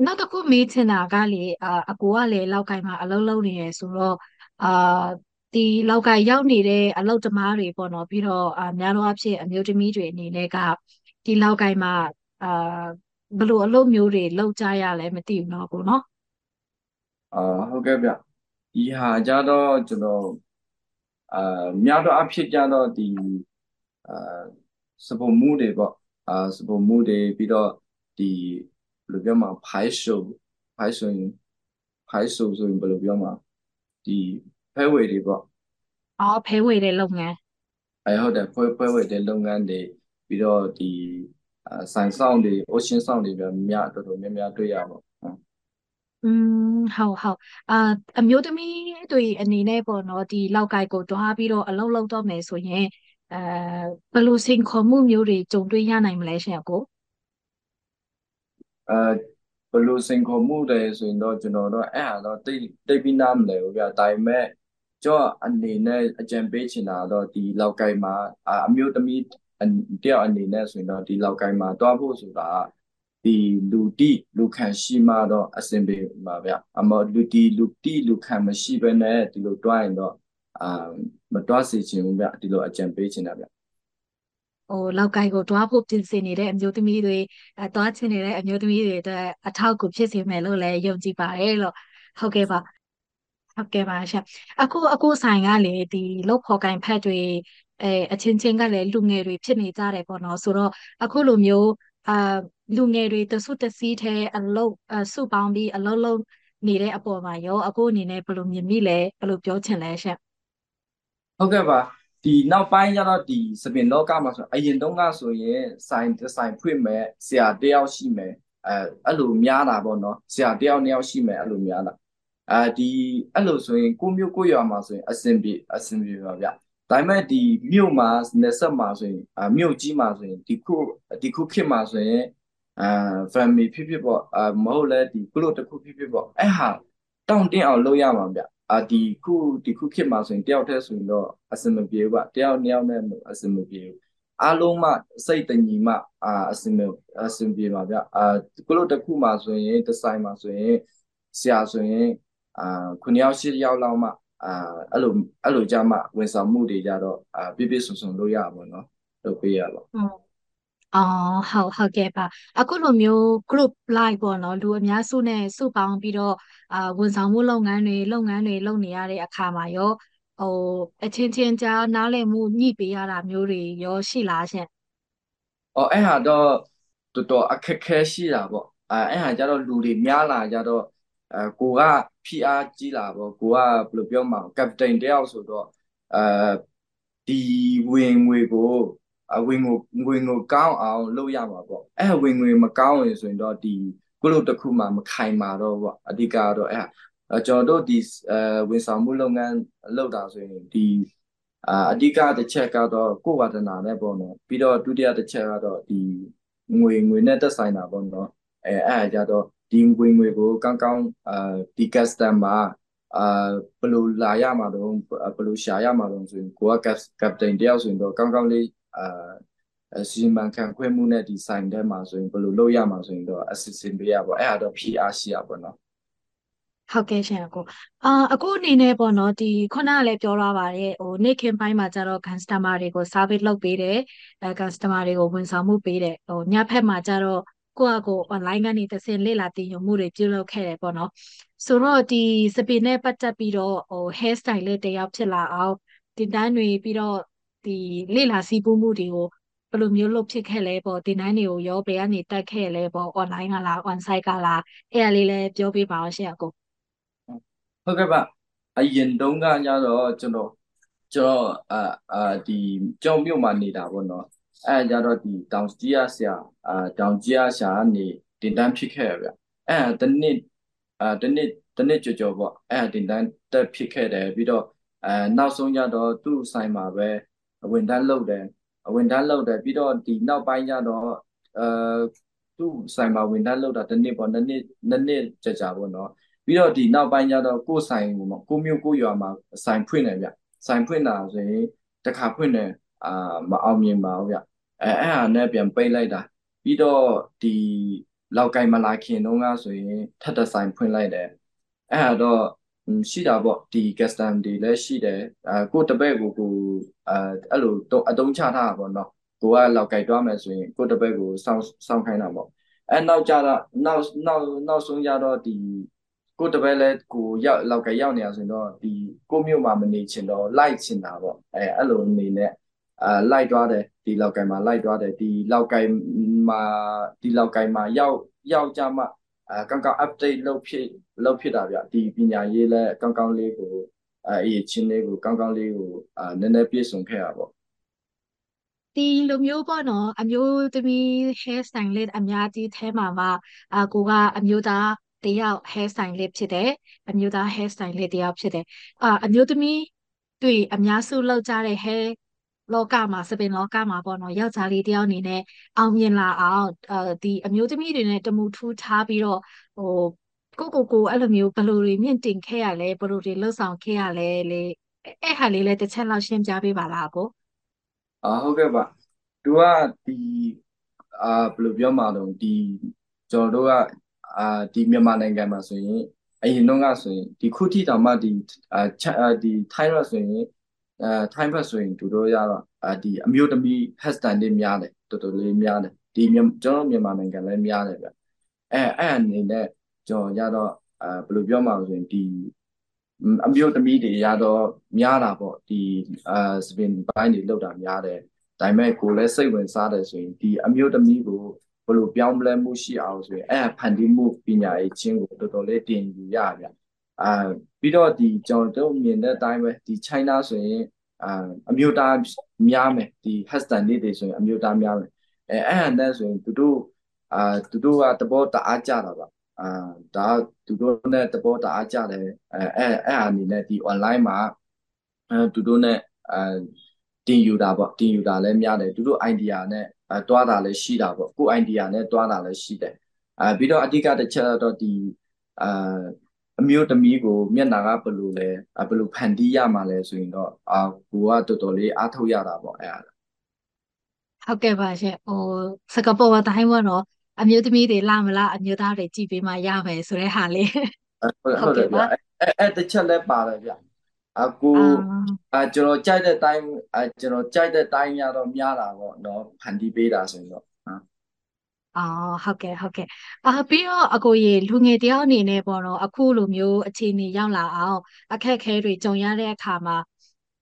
နောက်တစ်ခုမေးချင်တာကလေအာအကိုကလည်းလောက်ကိုင်းမှာအလုပ်လုပ်နေရဆိုတော့အာဒီလောက်ကရောက်နေတဲ့အလုပ်သမားတွေပေါ့နော်ပြီးတော့အာများသောအားဖြင့်အမျိုးသမီးတွေအနေနဲ့ကဒီလောက်ကိုင်းမှာအာဘယ်လိုအလုပ်မျိုးတွေလုပ်ကြရလဲမသိဘူးเนาะကိုเนาะ အာဟုတ်ကဲ့ဗျဒီဟာကြတော့ကျွန်တော်အာများတော့အဖြစ်ကြတော့ဒီအာစပုံမှုတွေပေါ့အာစပုံမှုတွေပြီးတော့ဒီဘယ်လိုပြောမှာဖိုင်ရှိုဖိုင်ဆိုရင်ဖိုင်ဆိုဆိုရင်ဘယ်လိုပြောမှာဒီဖဲဝေတွေပေါ့အော်ဖဲဝေတဲ့လုပ်ငန်းအဲဟုတ်တယ်ဖဲဖဲဝေတဲ့လုပ်ငန်းတွေပြီးတော့ဒီဆိုင်ဆောင်တွေ ocean ဆောင်တွေပဲများတော်တော်များများတွေ့ရပါ อืมဟုတ်ဟုတ်အာအမျိုးသမီးတွေအနေနဲ့ပေါ့နော်ဒီလောက်ကိုက်ကိုတွားပြီးတော့အလုပ်လုပ်တော့မယ်ဆိုရင်အဲဘယ်လိုစိန်ခေါ်မှုမျိုးတွေကြုံတွေ့ရနိုင်မလဲရှင်ကိုအဲဘယ်လိုစိန်ခေါ်မှုတွေဆိုရင်တော့ကျွန်တော်တော့အဲ့ဟာတော့တိတ်တိတ်ပြီးနားမလဲဘူးဗျာဒါပေမဲ့ကျော့အနေနဲ့အကြံပေးချင်တာတော့ဒီလောက်ကိုက်မှာအမျိုးသမီးတယောက်အနေနဲ့ဆိုရင်တော့ဒီလောက်ကိုက်မှာတွားဖို့ဆိုတာ ဒီလူတိလူခံရှိမှတော့အဆင်ပြေပါဗျအမလူတီလူတိလူခံမရှိဘဲနဲ့ဒီလိုတွားရင်တော့အာမတွားစေချင်ဘူးဗျဒီလိုအကြံပေးချင်တာဗျဟိုလောက်ကိုက်ကိုတွားဖို့ပြင်ဆင်နေတဲ့အမျိုးသမီးတွေအဲတွားချင်နေတဲ့အမျိုးသမီးတွေအတွက်အထောက်အကူဖြစ်စေမယ်လို့လည်းယုံကြည်ပါတယ်လို့ဟုတ်ကဲ့ပါဟုတ်ကဲ့ပါရှာအခုအခုဆိုင်ကလေဒီလုတ်ဖော်ကင်ဖက်တွေအဲအချင်းချင်းကလည်းလူငယ်တွေဖြစ်နေကြတယ်ပေါ့နော်ဆိုတော့အခုလိုမျိုးအာ လူငယ်တွေတဆုတစည်းထဲအလုပ်စုပေါင်းပြီးအလုပ်လုပ်နေတဲ့အပေါ်မှာရောအခုအနေနဲ့ဘယ်လိုမြင်မိလဲဘယ်လိုပြောချင်လဲရှင့်ဟုတ်ကဲ့ပါဒီနောက်ပိုင်းကျတော့ဒီစပင်လောကမှာဆိုအရင်တုန်းကဆိုရင်ဆိုင်ဆိုင်ဖွင့်မဲ့ဆရာတယောက်ရှိမယ်အဲအဲ့လိုများတာပေါ့နော်ဆရာတယောက်နှစ်ယောက်ရှိမယ်အဲ့လိုများတာအဲဒီအဲ့လိုဆိုရင်ကိုမျိုးကိုရွာမှာဆိုရင်အဆင်ပြေအဆင်ပြေပါဗျဒါပေမဲ့ဒီမြို့မှာနေဆက်မှာဆိုရင်အမြို့ကြီးမှာဆိုရင်ဒီခုဒီခုခေတ်မှာဆိုရင် အာ family ဖြစ်ဖြစ်ပေါ့အမဟုတ်လဲဒီကုလို့တစ်ခုဖြစ်ဖြစ်ပေါ့အဲ့ဟာတောင့်တင်းအောင်လုပ်ရမှာဗျအာဒီခုဒီခုခေတ်မှာဆိုရင်တယောက်တည်းဆိုရင်တော့အဆင်မပြေဘူးဗျတယောက်နှစ်ယောက်နဲ့အဆင်မပြေဘူးအားလုံးမှစိတ်တညီမှအာအဆင်မအဆင်ပြေပါဗျအာကုလို့တစ်ခုမှာဆိုရင်ဒီဇိုင်းမှာဆိုရင်ဆရာဆိုရင်အာခုနှစ်ယောက်ရှစ်ယောက်လောက်မှအာအဲ့လိုအဲ့လိုကြမှာဝန်ဆောင်မှုတွေကြတော့အာပြည့်ပြည့်စုံစုံလုပ်ရပါဘောနော်လုပ်ပေးရတော့ အော်ဟုတ်ဟုတ်ကဲ့ပါအခုလိုမျိုး group live ပေါ့နော်လူအများစုနဲ့စုပေါင်းပြီးတော့အာဝန်ဆောင်မှုလုပ်ငန်းတွေလုပ်ငန်းတွေလုပ်နေရတဲ့အခါမှာရောဟိုအချင်းချင်းကြားနားလည်မှုညှိပေးရတာမျိုးတွေရောရှိလားရှင်အော်အဲ့ဟာတော့တော်တော်အခက်ခဲရှိတာပေါ့အဲအဲ့ဟာကြတော့လူတွေများလာကြတော့အဲကိုကဖိအားကြီးလာပေါ့ကိုကဘယ်လိုပြောမှာကပတိန်တယောက်ဆိုတော့အဲဒီဝင်ငွေကို အဝင်ငွေငွေငွေကောင်းအောင်လုပ်ရမှာပေါ့အဲဝင်ငွေမကောင်းရင်ဆိုရင်တော့ဒီကုလို့တစ်ခုမှမခိုင်မာတော့ပေါ့အဓိကတော့အဲကျွန်တော်တို့ဒီအဲဝန်ဆောင်မှုလုပ်ငန်းလုပ်တာဆိုရင်ဒီအာအဓိကတစ်ချက်ကတော့ကိုယ်ဝါဒနာနဲ့ပေါ့နော်ပြီးတော့ဒုတိယတစ်ချက်ကတော့ဒီငွေငွေနဲ့သက်ဆိုင်တာပေါ့နော်အဲအဲ့အကြတော့ဒီငွေငွေကိုကောင်းကောင်းအာဒီ customer အာဘယ်လိုလာရမှာတော့ဘယ်လိုရှာရမှာတော့ဆိုရင်ကိုက captain တယောက်ဆိုရင်တော့ကောင်းကောင်းလေး အာစီမံခန့်ခွဲမှုနဲ့ဒီဆိုင်ထဲမှာဆိုရင်ဘယ်လိုလုပ်ရမှာဆိုရင်တော့ assistant ပေးရပါအဲ့ဒါတော့ PR ရှိရပါတော့ဟုတ်ကဲ့ရှင်အကိုအာအကိုအနေနဲ့ပေါ့နော်ဒီခုနကလည်းပြောထားပါတယ်ဟိုနေ့ခင်ပိုင်းမှာကျတော့ customer တွေကို service လုပ်ပေးတယ်အဲ customer တွေကိုဝန်ဆောင်မှုပေးတယ်ဟိုညဘက်မှာကျတော့ကိုယ့်အကို online ကနေတစ်ဆင့်လေ့လာသင်ယူမှုတွေပြုလုပ်ခဲ့တယ်ပေါ့နော်ဆိုတော့ဒီစပင်နဲ့ပတ်သက်ပြီးတော့ဟို hair style လေးတယောက်ဖြစ်လာအောင်တင်တန်းတွေပြီးတော့ ဒီလေ့လာစီးပူးမှုတွေကိုဘယ်လိုမျိုးလုပ်ဖြစ်ခဲ့လဲပေါ့တင်တန်းတွေကိုရောဘယ်ကနေတက်ခဲ့လဲပေါ့ online ကလား on site ကလားအဲ့ဒါလေးလည်းပြောပြပါအောင်ရှင့်အကိုဟုတ်ကဲ့ပါအရင်တုန်းကညတော့ကျွန်တော်ကျွန်တော်အာအာဒီကြောင်မြို့မှာနေတာပေါ့နော်အဲကြတော့ဒီတောင်ကြီးရဆရာအာတောင်ကြီးရဆရာကနေတင်တန်းဖြစ်ခဲ့ရဗျအဲတနစ်အာတနစ်တနစ်ကြော်ကြော်ပေါ့အဲတင်တန်းတက်ဖြစ်ခဲ့တယ်ပြီးတော့အဲနောက်ဆုံးကြတော့သူ့ဆိုင်မှာပဲ ဝင်တန်းလုပ်တယ်ဝင်တန်းလုပ်တယ်ပြီးတော့ဒီနောက်ပိုင်းကျတော့အဲသူ့ဆိုင်မှာဝင်တန်းလုပ်တာတနစ်ပေါ့နှစ်နှစ်နှစ်နှစ်ကြာကြာပေါ့နော်ပြီးတော့ဒီနောက်ပိုင်းကျတော့ကိုယ်ဆိုင်ကိုကိုမျိုးကိုရွာမှာဆိုင်ဖွင့်တယ်ဗျဆိုင်ဖွင့်တာဆိုရင်တခါဖွင့်တယ်အာမအောင်မြင်ပါဘူးဗျအဲအဲ့ဟာနဲ့ပြန်ပိတ်လိုက်တာပြီးတော့ဒီလောက်ကိုင်မလာခင်တုန်းကဆိုရင်ထပ်တဆိုင်ဖွင့်လိုက်တယ်အဲ့ဟာတော့ ရှိတာပေါ့ဒီ custom တွေလည်းရှိတယ်အဲကိုတပည့်ကိုကိုအဲအဲ့လိုအတုံးချထားတာပေါ့နော်ကိုကလောက်ကိုင်တွားမယ်ဆိုရင်ကိုတပည့်ကိုစောင်းစောင်းခိုင်းတာပေါ့အဲနောက်ကြတော့နောက်နောက်နောက်ဆုံးကြတော့ဒီကိုတပည့်လဲကိုရောက်လောက်ကရောက်နေရဆိုရင်တော့ဒီကိုမြို့မှာမနေချင်တော့လိုက်ချင်တာပေါ့အဲအဲ့လိုအနေနဲ့အာလိုက်သွားတယ်ဒီလောက်ကိုင်မှာလိုက်သွားတယ်ဒီလောက်ကိုင်မှာဒီလောက်ကိုင်မှာရောက်ရောက်ကြမှ အာကောင်းကောင်း update လုပ်ဖြစ်လုပ်ဖြစ်တာဗျဒီပညာရေးလဲကောင်းကောင်းလေးကိုအဲအရေးချင်းလေးကိုကောင်းကောင်းလေးကိုအာနည်းနည်းပြည့်စုံခဲ့ရပါဒီလိုမျိုးပေါ့နော်အမျိုးသမီး hair style လေးအများကြီးထဲမှာမှာအကိုကအမျိုးသားတယောက် hair style လေးဖြစ်တယ်အမျိုးသား hair style လေးတယောက်ဖြစ်တယ်အာအမျိုးသမီးတွေအများစုလောက်ကြတဲ့ hair လောကမှာစပင်လောကမှာပေါ့နော်ယောက်ျားလေးတယောက်အနေနဲ့အောင်မြင်လာအောင်အဲဒီအမျိုးသမီးတွေနဲ့တမူထူးထားပြီးတော့ဟိုကိုကိုကိုအဲ့လိုမျိုးဘယ်လိုတွေမြင့်တင်ခဲ့ရလဲဘယ်လိုတွေလှုပ်ဆောင်ခဲ့ရလဲလေအဲ့ဟာလေးလည်းတစ်ချက်လောက်ရှင်းပြပေးပါလားကိုအာဟုတ်ကဲ့ပါသူကဒီအာဘယ်လိုပြောမှာတော့ဒီကျွန်တော်တို့ကအာဒီမြန်မာနိုင်ငံမှာဆိုရင်အရင်တော့ကဆိုရင်ဒီခုထိတောင်မှဒီအာဒီထိုင်းရဆိုရင် အဲထိုင်းဘက်ဆိုရင်သူတို့ရတော့အာဒီအမျိုးသမီး hashtag တွေများတယ်တော်တော်လေးများတယ်ဒီကျွန်တော်မြန်မာနိုင်ငံလည်းများတယ်ဗျအဲအဲ့အနေနဲ့ကျွန်တော်ရတော့အာဘယ်လိုပြောမှာဆိုရင်ဒီအမျိုးသမီးတွေရတော့များတာပေါ့ဒီအာစပင်ပိုင်းတွေလောက်တာများတယ်ဒါပေမဲ့ကိုလည်းစိတ်ဝင်စားတယ်ဆိုရင်ဒီအမျိုးသမီးကိုဘယ်လိုပြောင်းလဲမှုရှိအောင်ဆိုရင်အဲ့ဖန်တီးမှုပညာရေးချင်းကိုတော်တော်လေးတင်ယူရဗျ အာပြီးတော့ဒီကျွန်တော်တို့မြင်တဲ့အတိုင်းပဲဒီ China ဆိုရင်အာအမျိုးသားများမယ်ဒီ Heston လေးတွေဆိုရင်အမျိုးသားများမယ်အဲအဲ့ဟန်တဲ့ဆိုရင်သူတို့အာသူတို့ကတဘောတအားကြတာပါအာဒါသူတို့နဲ့တဘောတအားကြတယ်အဲအဲ့အဲ့အနေနဲ့ဒီ online မှာအဲသူတို့နဲ့အဲတင်ယူတာပေါ့တင်ယူတာလည်းများတယ်သူတို့ idea နဲ့အဲတွားတာလည်းရှိတာပေါ့ကို idea နဲ့တွားတာလည်းရှိတယ်အဲပြီးတော့အဓိကတစ်ချက်တော့ဒီအာ အမျိုးသမီးကိုမျက်နာကဘယ်လိုလဲဘယ်လိုဖန်တီးရမှာလဲဆိုရင်တော့အာကိုကတော်တော်လေးအားထုတ်ရတာပေါ့အဲ့ဒါဟုတ်ကဲ့ပါရှင်ဟိုစကားပေါ်အတိုင်းပေါ့နော်အမျိုးသမီးတွေလာမလားအမျိုးသားတွေကြည်ပေးမှရမယ်ဆိုတဲ့ဟာလေးဟုတ်ဟုတ်တယ်ဗျအဲ့အဲ့တစ်ချက်လည်းပါတယ်ဗျအကူအကျွန်တော်ကြိုက်တဲ့တိုင်းအကျွန်တော်ကြိုက်တဲ့တိုင်းရတော့များတာပေါ့နော်ဖန်တီးပေးတာဆိုရင်တော့ အော်ဟုတ်ကဲ့ဟုတ်ကဲ့အာပြီးတော့အကိုရေလူငယ်တယောက်အနေနဲ့ပေါ့နော်အခုလိုမျိုးအခြေအနေရောက်လာအောင် အခက်အခဲတွေကြုံရတဲ့အခါမှာ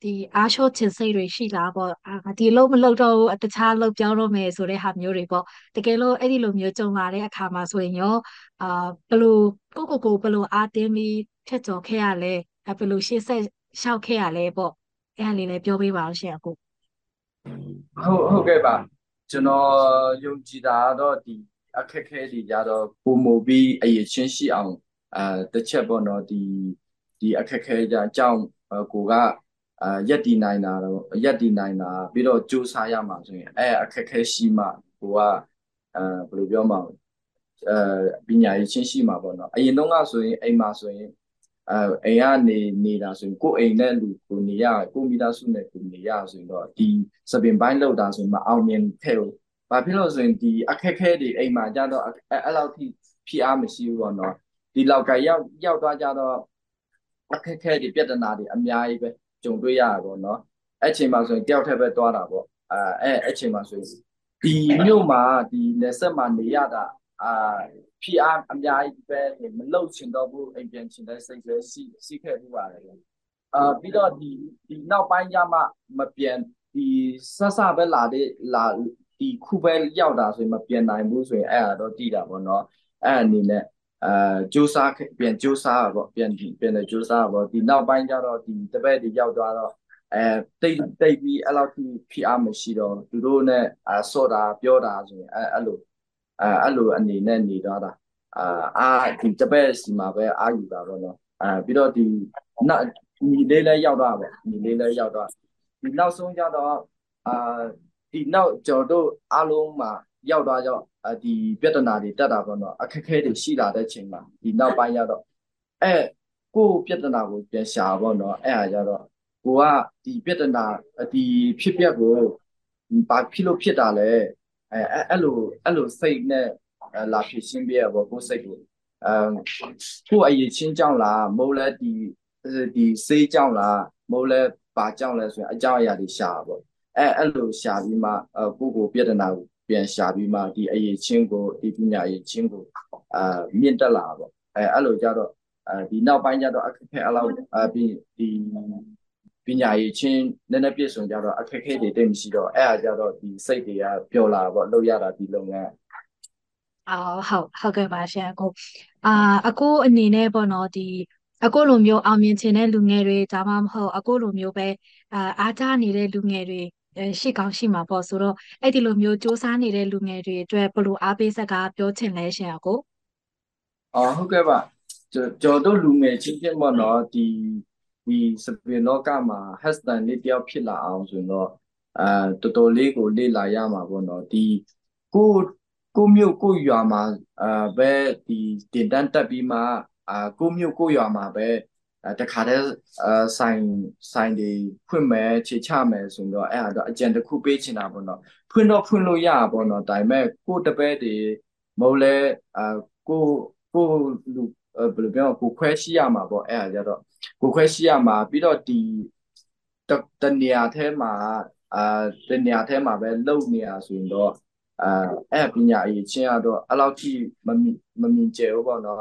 ဒီအားလျှော့ချင်စိတ်တွေရှိလားပေါ့အာဒီလုံးမလုပ်တော့ဘူးတခြားလုပ်ပြောင်းတော့မယ်ဆိုတဲ့ဟာမျိုးတွေပေါ့တကယ်လို့အဲ့ဒီလိုမျိုးကြုံလာတဲ့အခါမှာဆိုရင်ရောအာဘယ်လိုကိုကိုကိုဘယ်လိုအားတင်းပြီးထက်ကျော်ခဲ့ရလဲဘယ်လိုရှေ့ဆက်ရှောက်ခဲ့ရလဲပေါ့အဲ့ဒါလေးလည်းပြောပေးပါဦးရှင်အခုဟုတ်ဟုတ်ကဲ့ပါ ကျွန်တော်ယုံကြည်တာတော့ဒီအခက်ခဲတွေကြတော့ပုံမူပြီးအရေးချင်းရှိအောင်အဲတစ်ချက်ပေါ့နော်ဒီဒီအခက်ခဲကြအကြောင်းကိုကအာရက်တည်နိုင်တာတော့ရက်တည်နိုင်တာပြီးတော့စူးစမ်းရမှာဆိုရင်အဲအခက်ခဲရှိမှကိုကအဲဘယ်လိုပြောမှာအဲပညာရေးချင်းရှိမှာပေါ့နော်အရင်တော့ကဆိုရင်အိမ်မှာဆိုရင် အဲအိမ်ကနေနေတာဆိုရင်ကိုယ်အိမ်နဲ့လူကိုနေရကိုမိသားစုနဲ့ကိုနေရဆိုရင်တော့ဒီစပင်ပိုင်းလောက်တာဆိုရင်မအောင်မြင်ခဲ့ဘူး။ဘာဖြစ်လို့ဆိုရင်ဒီအခက်ခဲတွေအိမ်မှာကြတော့အဲ့လောက်ထိဖိအားမရှိဘူးပေါ့နော်။ဒီလောက်ကရောက်ရောက်သွားကြတော့အခက်ခဲတွေပြဿနာတွေအများကြီးပဲကြုံတွေ့ရတာပေါ့နော်။အဲ့ချိန်မှာဆိုရင်တယောက်တည်းပဲသွားတာပေါ့။အဲအဲ့အဲ့ချိန်မှာဆိုရင်ဒီမြို့မှာဒီလက်ဆက်မှာနေရတာ အာဖိအားအများကြီးပဲမလုတ်ချင်တော့ဘူးအိမ်ပြန်ချင်တဲ့စိတ်ပဲရှိရှိခဲ့ပြီးပါတယ်အာပြီးတော့ဒီဒီနောက်ပိုင်းကျမှမပြန်ဒီဆဆပဲလာတဲ့လာဒီခုပဲရောက်တာဆိုရင်မပြန်နိုင်ဘူးဆိုရင်အဲ့ဒါတော့တည်တာပေါ့နော်အဲ့အနေနဲ့အာစူးစားပြန်စူးစားပေါ့ပြန်ပြန်တယ်စူးစားပေါ့ဒီနောက်ပိုင်းကျတော့ဒီတပည့်တွေရောက်သွားတော့အဲတိတ်တိတ်ပြီးအဲ့လောက်ထိဖိအားမရှိတော့သူတို့နဲ့အဆော့တာပြောတာဆိုရင်အဲ့အဲ့လို အဲအဲ့လိုအနေနဲ့နေသွားတာအာအာဒီတပည့်စီမှာပဲအာယူတာတော့နော်အဲပြီးတော့ဒီနောက်ညီလေးလည်းရောက်တော့ပဲညီလေးလည်းရောက်တော့ဒီနောက်ဆုံးကြတော့အာဒီနောက်ကျွန်တော်တို့အားလုံးမှာရောက်သွားကြဒီပြဿနာတွေတက်တာပေါ့နော်အခက်ခဲတွေရှိလာတဲ့ချိန်မှာဒီနောက်ပိုင်းရတော့အဲကိုပြဿနာကိုပြန်ရှာပေါ့နော်အဲ့ဟာကြတော့ကိုကဒီပြဿနာဒီဖြစ်ပျက်ကိုဘာဖြစ်လို့ဖြစ်တာလဲ အဲအဲ့လိုအဲ့လိုစိတ်နဲ့လာဖြစ်ရှင်းပြရပေါ့ကိုစိတ်ကိုအဲကိုအရေးချင်းကြောင့်လားမဟုတ်လဲဒီဒီစေးကြောင့်လားမဟုတ်လဲဘာကြောင့်လဲဆိုရင်အကြောင်းအရာတွေရှာပေါ့အဲအဲ့လိုရှာပြီးမှကိုကိုပြဿနာကိုပြန်ရှာပြီးမှဒီအရေးချင်းကိုဒီပညာရေးချင်းကိုအာမြင့်တက်လာပေါ့အဲအဲ့လိုကြတော့အဲဒီနောက်ပိုင်းကျတော့အခက်ခဲအလောက်အပြီးဒီ ပညာရေးချင်းနည်းနည်းပြည့်စုံကြတော့အခက်အခဲတွေတိတ်မရှိတော့အဲ့အားကြတော့ဒီစိတ်တွေကပျော်လာပေါ့လုပ်ရတာဒီလုပ်ငန်းအော်ဟုတ်ဟုတ်ကဲ့ပါရှင်အခုအာအခုအနေနဲ့ပေါ့နော်ဒီအခုလိုမျိုးအောင်မြင်ခြင်းတဲ့လူငယ်တွေဒါမှမဟုတ်အခုလိုမျိုးပဲအာအားကြနေတဲ့လူငယ်တွေရှိကောင်းရှိမှာပေါ့ဆိုတော့အဲ့ဒီလိုမျိုးစူးစမ်းနေတဲ့လူငယ်တွေအတွက်ဘယ်လိုအားပေးစကားပြောချင်လဲရှင်အခုအော်ဟုတ်ကဲ့ပါကျွန်တော်တို့လူငယ်ချင်းချင်းပေါ့နော်ဒီ ဒီစပင်လောကမှာ hashtag လေးတယောက်ဖြစ်လာအောင်ဆိုတော့အာတော်တော်လေးကိုလေ့လာရမှာပေါ့နော်ဒီကိုကိုမြို့ကိုရွာမှာအာပဲဒီတင်တန်းတက်ပြီးမှအာကိုမြို့ကိုရွာမှာပဲတခါတည်းအာဆိုင်ဆိုင်တွေဖွင့်မယ်ခြေချမယ်ဆိုတော့အဲ့ဒါတော့အကြံတစ်ခုပေးချင်တာပေါ့နော်ဖွင့်တော့ဖွင့်လို့ရပါပေါ့နော်ဒါပေမဲ့ကိုတပည့်တွေမဟုတ်လဲအာကိုကိုလူဘယ်လိုပြောကိုခွဲရှိရမှာပေါ့အဲ့ဒါကြတော့ ကိုခွဲရှိရမှာပြီးတော့ဒီတနေရာထဲမှာအာတနေရာထဲမှာပဲလုံနေရဆိုရင်တော့အာအဲ့ပညာအရေးချင်းကတော့အဲ့လောက်ထိမမမြင်ကျဲဘူးပေါ့နော်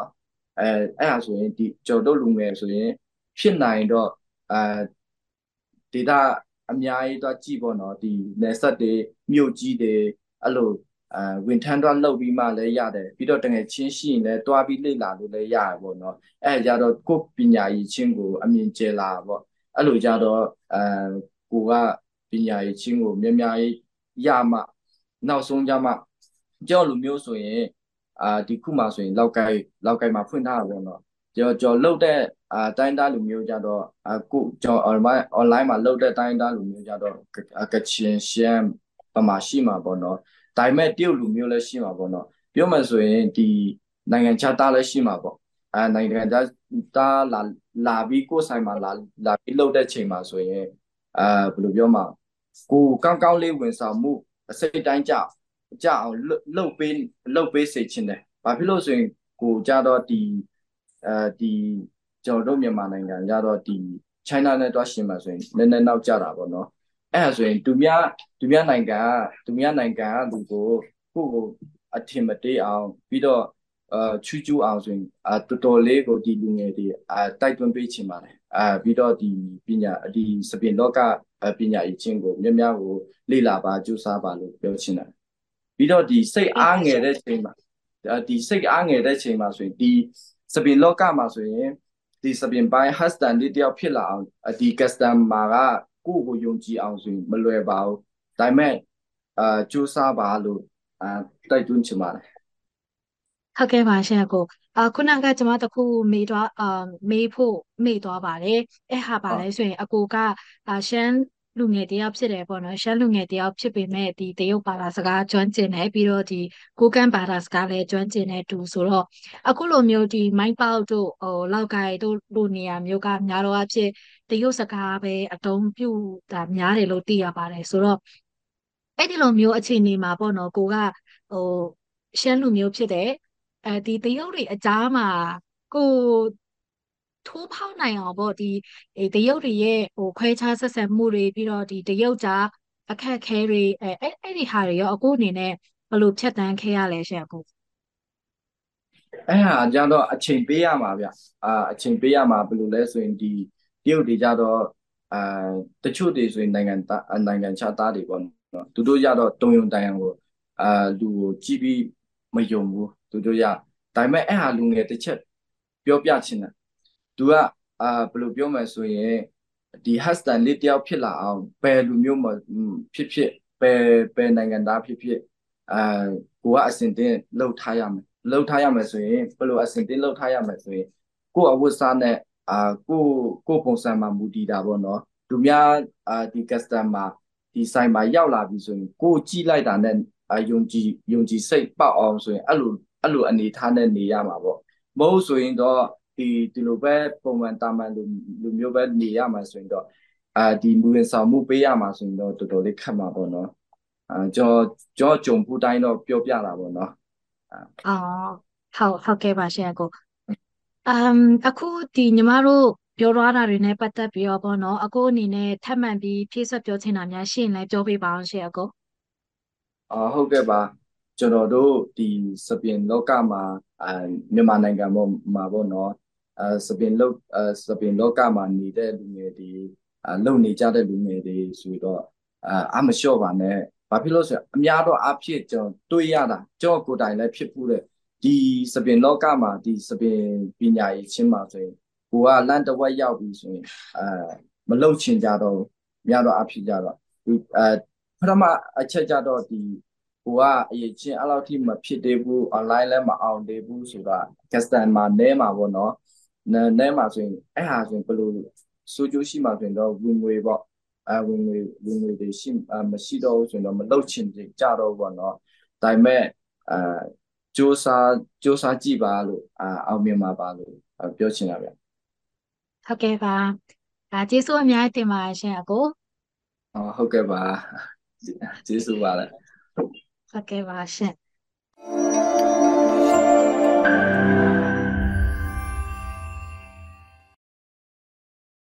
အဲအဲ့ဒါဆိုရင်ဒီကျော်တို့လူငယ်ဆိုရင်ဖြစ်နိုင်တော့အာဒေတာအများကြီးတော့ကြည့်ပေါ့နော်ဒီနယ်ဆက်တွေမြို့ကြီးတွေအဲ့လို အဲဝင်ထမ်းတော့လုပ်ပြီးမှလည်းရတယ်ပြီးတော့တကယ်ချင်းရှိရင်လည်းတွားပြီးလေ့လာလို့လည်းရတယ်ပေါ့နော်အဲကြတော့ကိုပညာရည်ချင်းကိုအမြင်ကျလာပေါ့အဲ့လိုကြတော့အဲကိုကပညာရည်ချင်းကိုများများရမှနောက်ဆုံးကြမှကြောက်လူမျိုးဆိုရင်အာဒီခုမှဆိုရင်လောက်ကိုက်လောက်ကိုက်မှာဖွင့်ထားတာပေါ့နော်ကျော်ကျော်လုတ်တဲ့အာတိုင်းသားလူမျိုးကြတော့အခုကျော် online online မှာလုတ်တဲ့တိုင်းသားလူမျိုးကြတော့ကချင်ရှမ်းပမာရှိမှာပေါ့နော် ဒါပေမဲ့တရုတ်လူမျိုးလည်းရှိမှာပေါ့နော်ပြောမှဆိုရင်ဒီနိုင်ငံခြားသားလည်းရှိမှာပေါ့အဲနိုင်ငံခြားသားလာလာပြီးကိုယ်ဆိုင်မှာလာလာပြီးလုတ်တဲ့ချိန်မှာဆိုရင်အာဘယ်လိုပြောမှာကိုကောင်းကောင်းလေးဝန်ဆောင်မှုအစိတ်တိုင်းကြကြအောင်လှုပ်ပေးလှုပ်ပေးစေချင်တယ်ဘာဖြစ်လို့ဆိုရင်ကိုကြတော့ဒီအဲဒီကျွန်တော်တို့မြန်မာနိုင်ငံကြတော့ဒီ China နဲ့တွားရှင်မှာဆိုရင်နည်းနည်းနောက်ကျတာပေါ့နော် အဲ့ဒါဆိုရင်သူများသူများနိုင်ငံကသူများနိုင်ငံကလူကိုကိုကိုအထင်မသေးအောင်ပြီးတော့အာချူချူအောင်ဆိုရင်အာတော်တော်လေးကိုဒီလူငယ်တွေအာတိုက်တွန်းပေးချင်ပါတယ်အာပြီးတော့ဒီပညာဒီစပင်လောကပညာရေးချင်းကိုများများကိုလေ့လာပါကြိုးစားပါလို့ပြောချင်တယ်ပြီးတော့ဒီစိတ်အားငယ်တဲ့ချိန်မှာဒီစိတ်အားငယ်တဲ့ချိန်မှာဆိုရင်ဒီစပင်လောကမှာဆိုရင်ဒီစပင်ပိုင်း husband လေးတယောက်ဖြစ်လာအောင်ဒီ customer က ကိုယ့်ကိုယုံကြည်အောင်ဆိုရင်မလွယ်ပါဘူးဒါပေမဲ့အာစူးစမ်းပါလို့အာတိုက်တွန်းချင်ပါတယ်ဟုတ်ကဲ့ပါရှင်ကိုအာခုနကကျွန်မတခုမေးတော့အာမေးဖို့မေးသွားပါတယ်အဲ့ဟာပါလဲဆိုရင်အကိုကအာရှမ်း လူငယ်တယောက်ဖြစ်တယ်ပေါ့နော်ရှမ်းလူငယ်တယောက်ဖြစ်ပေမဲ့ဒီတရုတ်ဘာသာစကားကျွမ်းကျင်တယ်ပြီးတော့ဒီကိုကန့်ဘာသာစကားလည်းကျွမ်းကျင်တဲ့တူဆိုတော့အခုလိုမျိုးဒီမိုင်းပေါက်တို့ဟိုလောက်ကိုင်တို့လူနေရာမျိုးကများတော့အဖြစ်တရုတ်စကားပဲအတုံးပြုတာများတယ်လို့သိရပါတယ်ဆိုတော့အဲ့ဒီလိုမျိုးအခြေအနေမှာပေါ့နော်ကိုကဟိုရှမ်းလူမျိုးဖြစ်တဲ့အဲဒီတရုတ်တွေအကြားမှာကို ထိုးဖောက်နိုင်အောင်ပေါ့ဒီတရုတ်တွေရဲ့ဟိုခွဲခြားဆက်ဆံမှုတွေပြီးတော့ဒီတရုတ်ကြားအခက်ခဲတွေအဲအဲ့အဲ့ဒီဟာတွေရောအခုအနေနဲ့ဘယ်လိုဖြတ်တန်းခဲ့ရလဲရှင်အခုအဲ့ဟာကြတော့အချိန်ပေးရမှာဗျအာအချိန်ပေးရမှာဘယ်လိုလဲဆိုရင်ဒီတရုတ်တွေကြတော့အာတချို့တွေဆိုရင်နိုင်ငံသားနိုင်ငံခြားသားတွေပေါ့နော်သူတို့ကြတော့တုံယုံတန်ယံကိုအာလူကိုကြည့်ပြီးမယုံဘူးသူတို့ရဒါပေမဲ့အဲ့ဟာလူငယ်တစ်ချက်ပြောပြချင်တယ် သူကအာဘယ်လိုပြောမလဲဆိုရင်ဒီ husband လေးတယောက်ဖြစ်လာအောင်ဘယ်လူမျိုးမှဖြစ်ဖြစ်ဘယ်ဘယ်နိုင်ငံသားဖြစ်ဖြစ်အာကိုကအစင်တင်လှုပ်ထားရမယ်လှုပ်ထားရမယ်ဆိုရင်ဘယ်လိုအစင်တင်လှုပ်ထားရမယ်ဆိုရင်ကိုအဝတ်စားနဲ့အာကိုကိုပုံစံမှာမူတည်တာပေါ့နော်သူများအာဒီ customer ဒီဆိုင်မှာရောက်လာပြီဆိုရင်ကိုကြည့်လိုက်တာနဲ့အာယုံကြည်ယုံကြည်စိတ်ပေါက်အောင်ဆိုရင်အဲ့လိုအဲ့လိုအနေထားနဲ့နေရမှာပေါ့မဟုတ်ဆိုရင်တော့ ဒီဒီလိုပဲပုံမှန်တာမန်လူလူမျိုးပဲနေရမှာဆိုရင်တော့အာဒီမူရင်ဆောင်မှုပေးရမှာဆိုရင်တော့တော်တော်လေးခက်မှာပေါ့နော်အာကျွန်တော်ကျွန်တော်ကြုံဘူးတိုင်းတော့ပြောပြတာပေါ့နော်အော်ဟုတ်ဟုတ်ကဲ့ပါရှင်ကိုအမ်အခုဒီညီမတို့ပြောရတာတွေနဲ့ပတ်သက်ပြီးတော့ပေါ့နော်အခုအနေနဲ့ထပ်မံပြီးဖြည့်ဆွတ်ပြောချင်တာများရှိရင်လည်းပြောပေးပါအောင်ရှင်အကိုအာဟုတ်ကဲ့ပါကျွန်တော်တို့ဒီစပင်လောကမှာအာမြန်မာနိုင်ငံပေါ်မှာပေါ့နော် အဲစပင်လောအဲစပင်လောကမှာနေတဲ့လူငယ်တွေအလုံနေကြတဲ့လူငယ်တွေဆိုတော့အာအမလျှော့ပါနဲ့ဘာဖြစ်လို့ဆိုအများတော့အဖြစ်ကျွန်တော်တွေးရတာကျွန်တော်ကိုယ်တိုင်လည်းဖြစ်ဘူးတဲ့ဒီစပင်လောကမှာဒီစပင်ပညာရေးချင်းမှာဆိုရင်ကိုကလန့်တဝက်ရောက်ပြီဆိုရင်အာမလုံချင်ကြတော့များတော့အဖြစ်ကြတော့ဒီအဲပထမအချက်ကြတော့ဒီကိုကအရေးချင်းအဲ့လောက်ထိမဖြစ်သေးဘူး online လည်းမအောင်သေးဘူးဆိုတော့ customer နဲမှာပေါ့နော် နဲနဲမှာဆိုရင်အဲ့ဟာဆိုရင်ဘယ်လိုစိုးကျိုးရှိမှာဆိုရင်တော့ဝင်ငွေပေါ့အဲဝင်ငွေဝင်ငွေတွေရှိမရှိတော့ဘူးဆိုရင်တော့မလုပ်ချင်ကြတော့ဘူးပေါ့နော်ဒါပေမဲ့အဲစူးစမ်းစူးစမ်းကြည့်ပါလို့အာအောင်မြင်ပါပါလို့ပြောချင်တာဗျဟုတ်ကဲ့ပါဒါကျေးဇူးအများကြီးတင်ပါတယ်ရှင်အကိုဟုတ်ကဲ့ပါကျေးဇူးပါလေဟုတ်ကဲ့ပါရှင်